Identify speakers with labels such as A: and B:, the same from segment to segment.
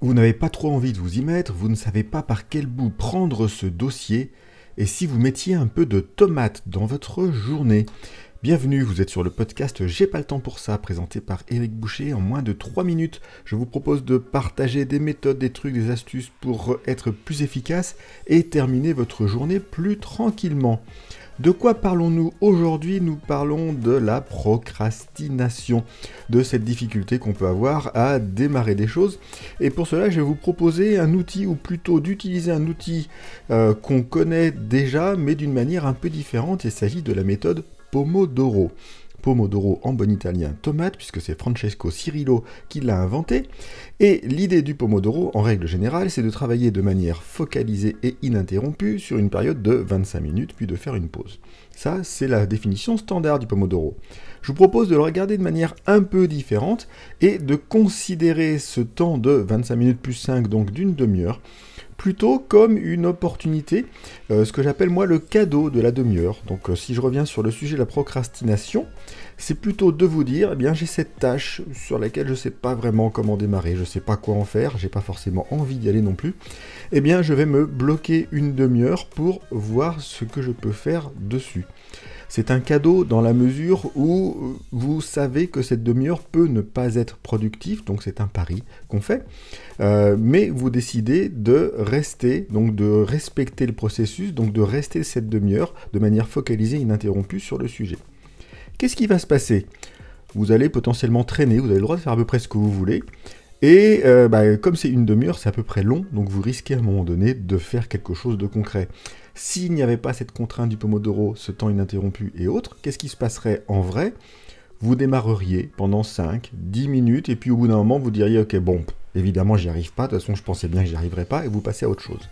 A: Vous n'avez pas trop envie de vous y mettre, vous ne savez pas par quel bout prendre ce dossier, et si vous mettiez un peu de tomate dans votre journée Bienvenue, vous êtes sur le podcast J'ai pas le temps pour ça, présenté par Eric Boucher en moins de 3 minutes. Je vous propose de partager des méthodes, des trucs, des astuces pour être plus efficace et terminer votre journée plus tranquillement. De quoi parlons-nous aujourd'hui? Nous parlons de la procrastination, de cette difficulté qu'on peut avoir à démarrer des choses. Et pour cela, je vais vous proposer un outil, ou plutôt d'utiliser un outil euh, qu'on connaît déjà, mais d'une manière un peu différente. Il s'agit de la méthode Pomodoro. Pomodoro en bon italien tomate, puisque c'est Francesco Cirillo qui l'a inventé. Et l'idée du Pomodoro, en règle générale, c'est de travailler de manière focalisée et ininterrompue sur une période de 25 minutes, puis de faire une pause. Ça, c'est la définition standard du Pomodoro. Je vous propose de le regarder de manière un peu différente et de considérer ce temps de 25 minutes plus 5, donc d'une demi-heure, plutôt comme une opportunité, euh, ce que j'appelle moi le cadeau de la demi-heure. Donc euh, si je reviens sur le sujet de la procrastination, c'est plutôt de vous dire, eh bien j'ai cette tâche sur laquelle je ne sais pas vraiment comment démarrer, je ne sais pas quoi en faire, j'ai pas forcément envie d'y aller non plus, eh bien je vais me bloquer une demi-heure pour voir ce que je peux faire dessus. C'est un cadeau dans la mesure où euh, vous savez que cette demi-heure peut ne pas être productive, donc c'est un pari qu'on fait, euh, mais vous décidez de rester, donc de respecter le processus, donc de rester cette demi-heure de manière focalisée, ininterrompue sur le sujet. Qu'est-ce qui va se passer? Vous allez potentiellement traîner, vous avez le droit de faire à peu près ce que vous voulez, et euh, bah, comme c'est une demi-heure, c'est à peu près long, donc vous risquez à un moment donné de faire quelque chose de concret. S'il n'y avait pas cette contrainte du Pomodoro, ce temps ininterrompu et autres, qu'est-ce qui se passerait en vrai? Vous démarreriez pendant 5, 10 minutes, et puis au bout d'un moment, vous diriez, ok, bon, évidemment, j'y arrive pas, de toute façon, je pensais bien que j'y arriverais pas, et vous passez à autre chose.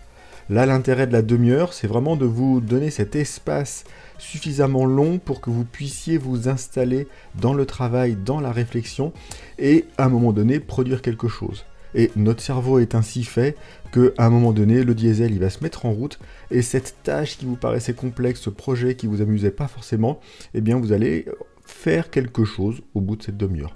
A: Là, l'intérêt de la demi-heure, c'est vraiment de vous donner cet espace suffisamment long pour que vous puissiez vous installer dans le travail, dans la réflexion, et à un moment donné, produire quelque chose. Et notre cerveau est ainsi fait qu'à un moment donné, le diesel il va se mettre en route et cette tâche qui vous paraissait complexe, ce projet qui vous amusait pas forcément, eh bien vous allez faire quelque chose au bout de cette demi-heure.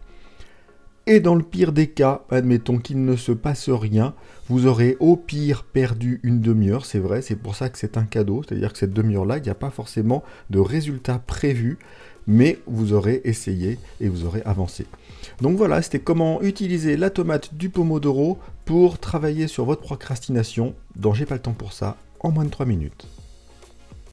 A: Et dans le pire des cas, admettons qu'il ne se passe rien, vous aurez au pire perdu une demi-heure, c'est vrai, c'est pour ça que c'est un cadeau, c'est-à-dire que cette demi-heure-là, il n'y a pas forcément de résultat prévu, mais vous aurez essayé et vous aurez avancé. Donc voilà, c'était comment utiliser la tomate du Pomodoro pour travailler sur votre procrastination dont J'ai pas le temps pour ça en moins de 3 minutes.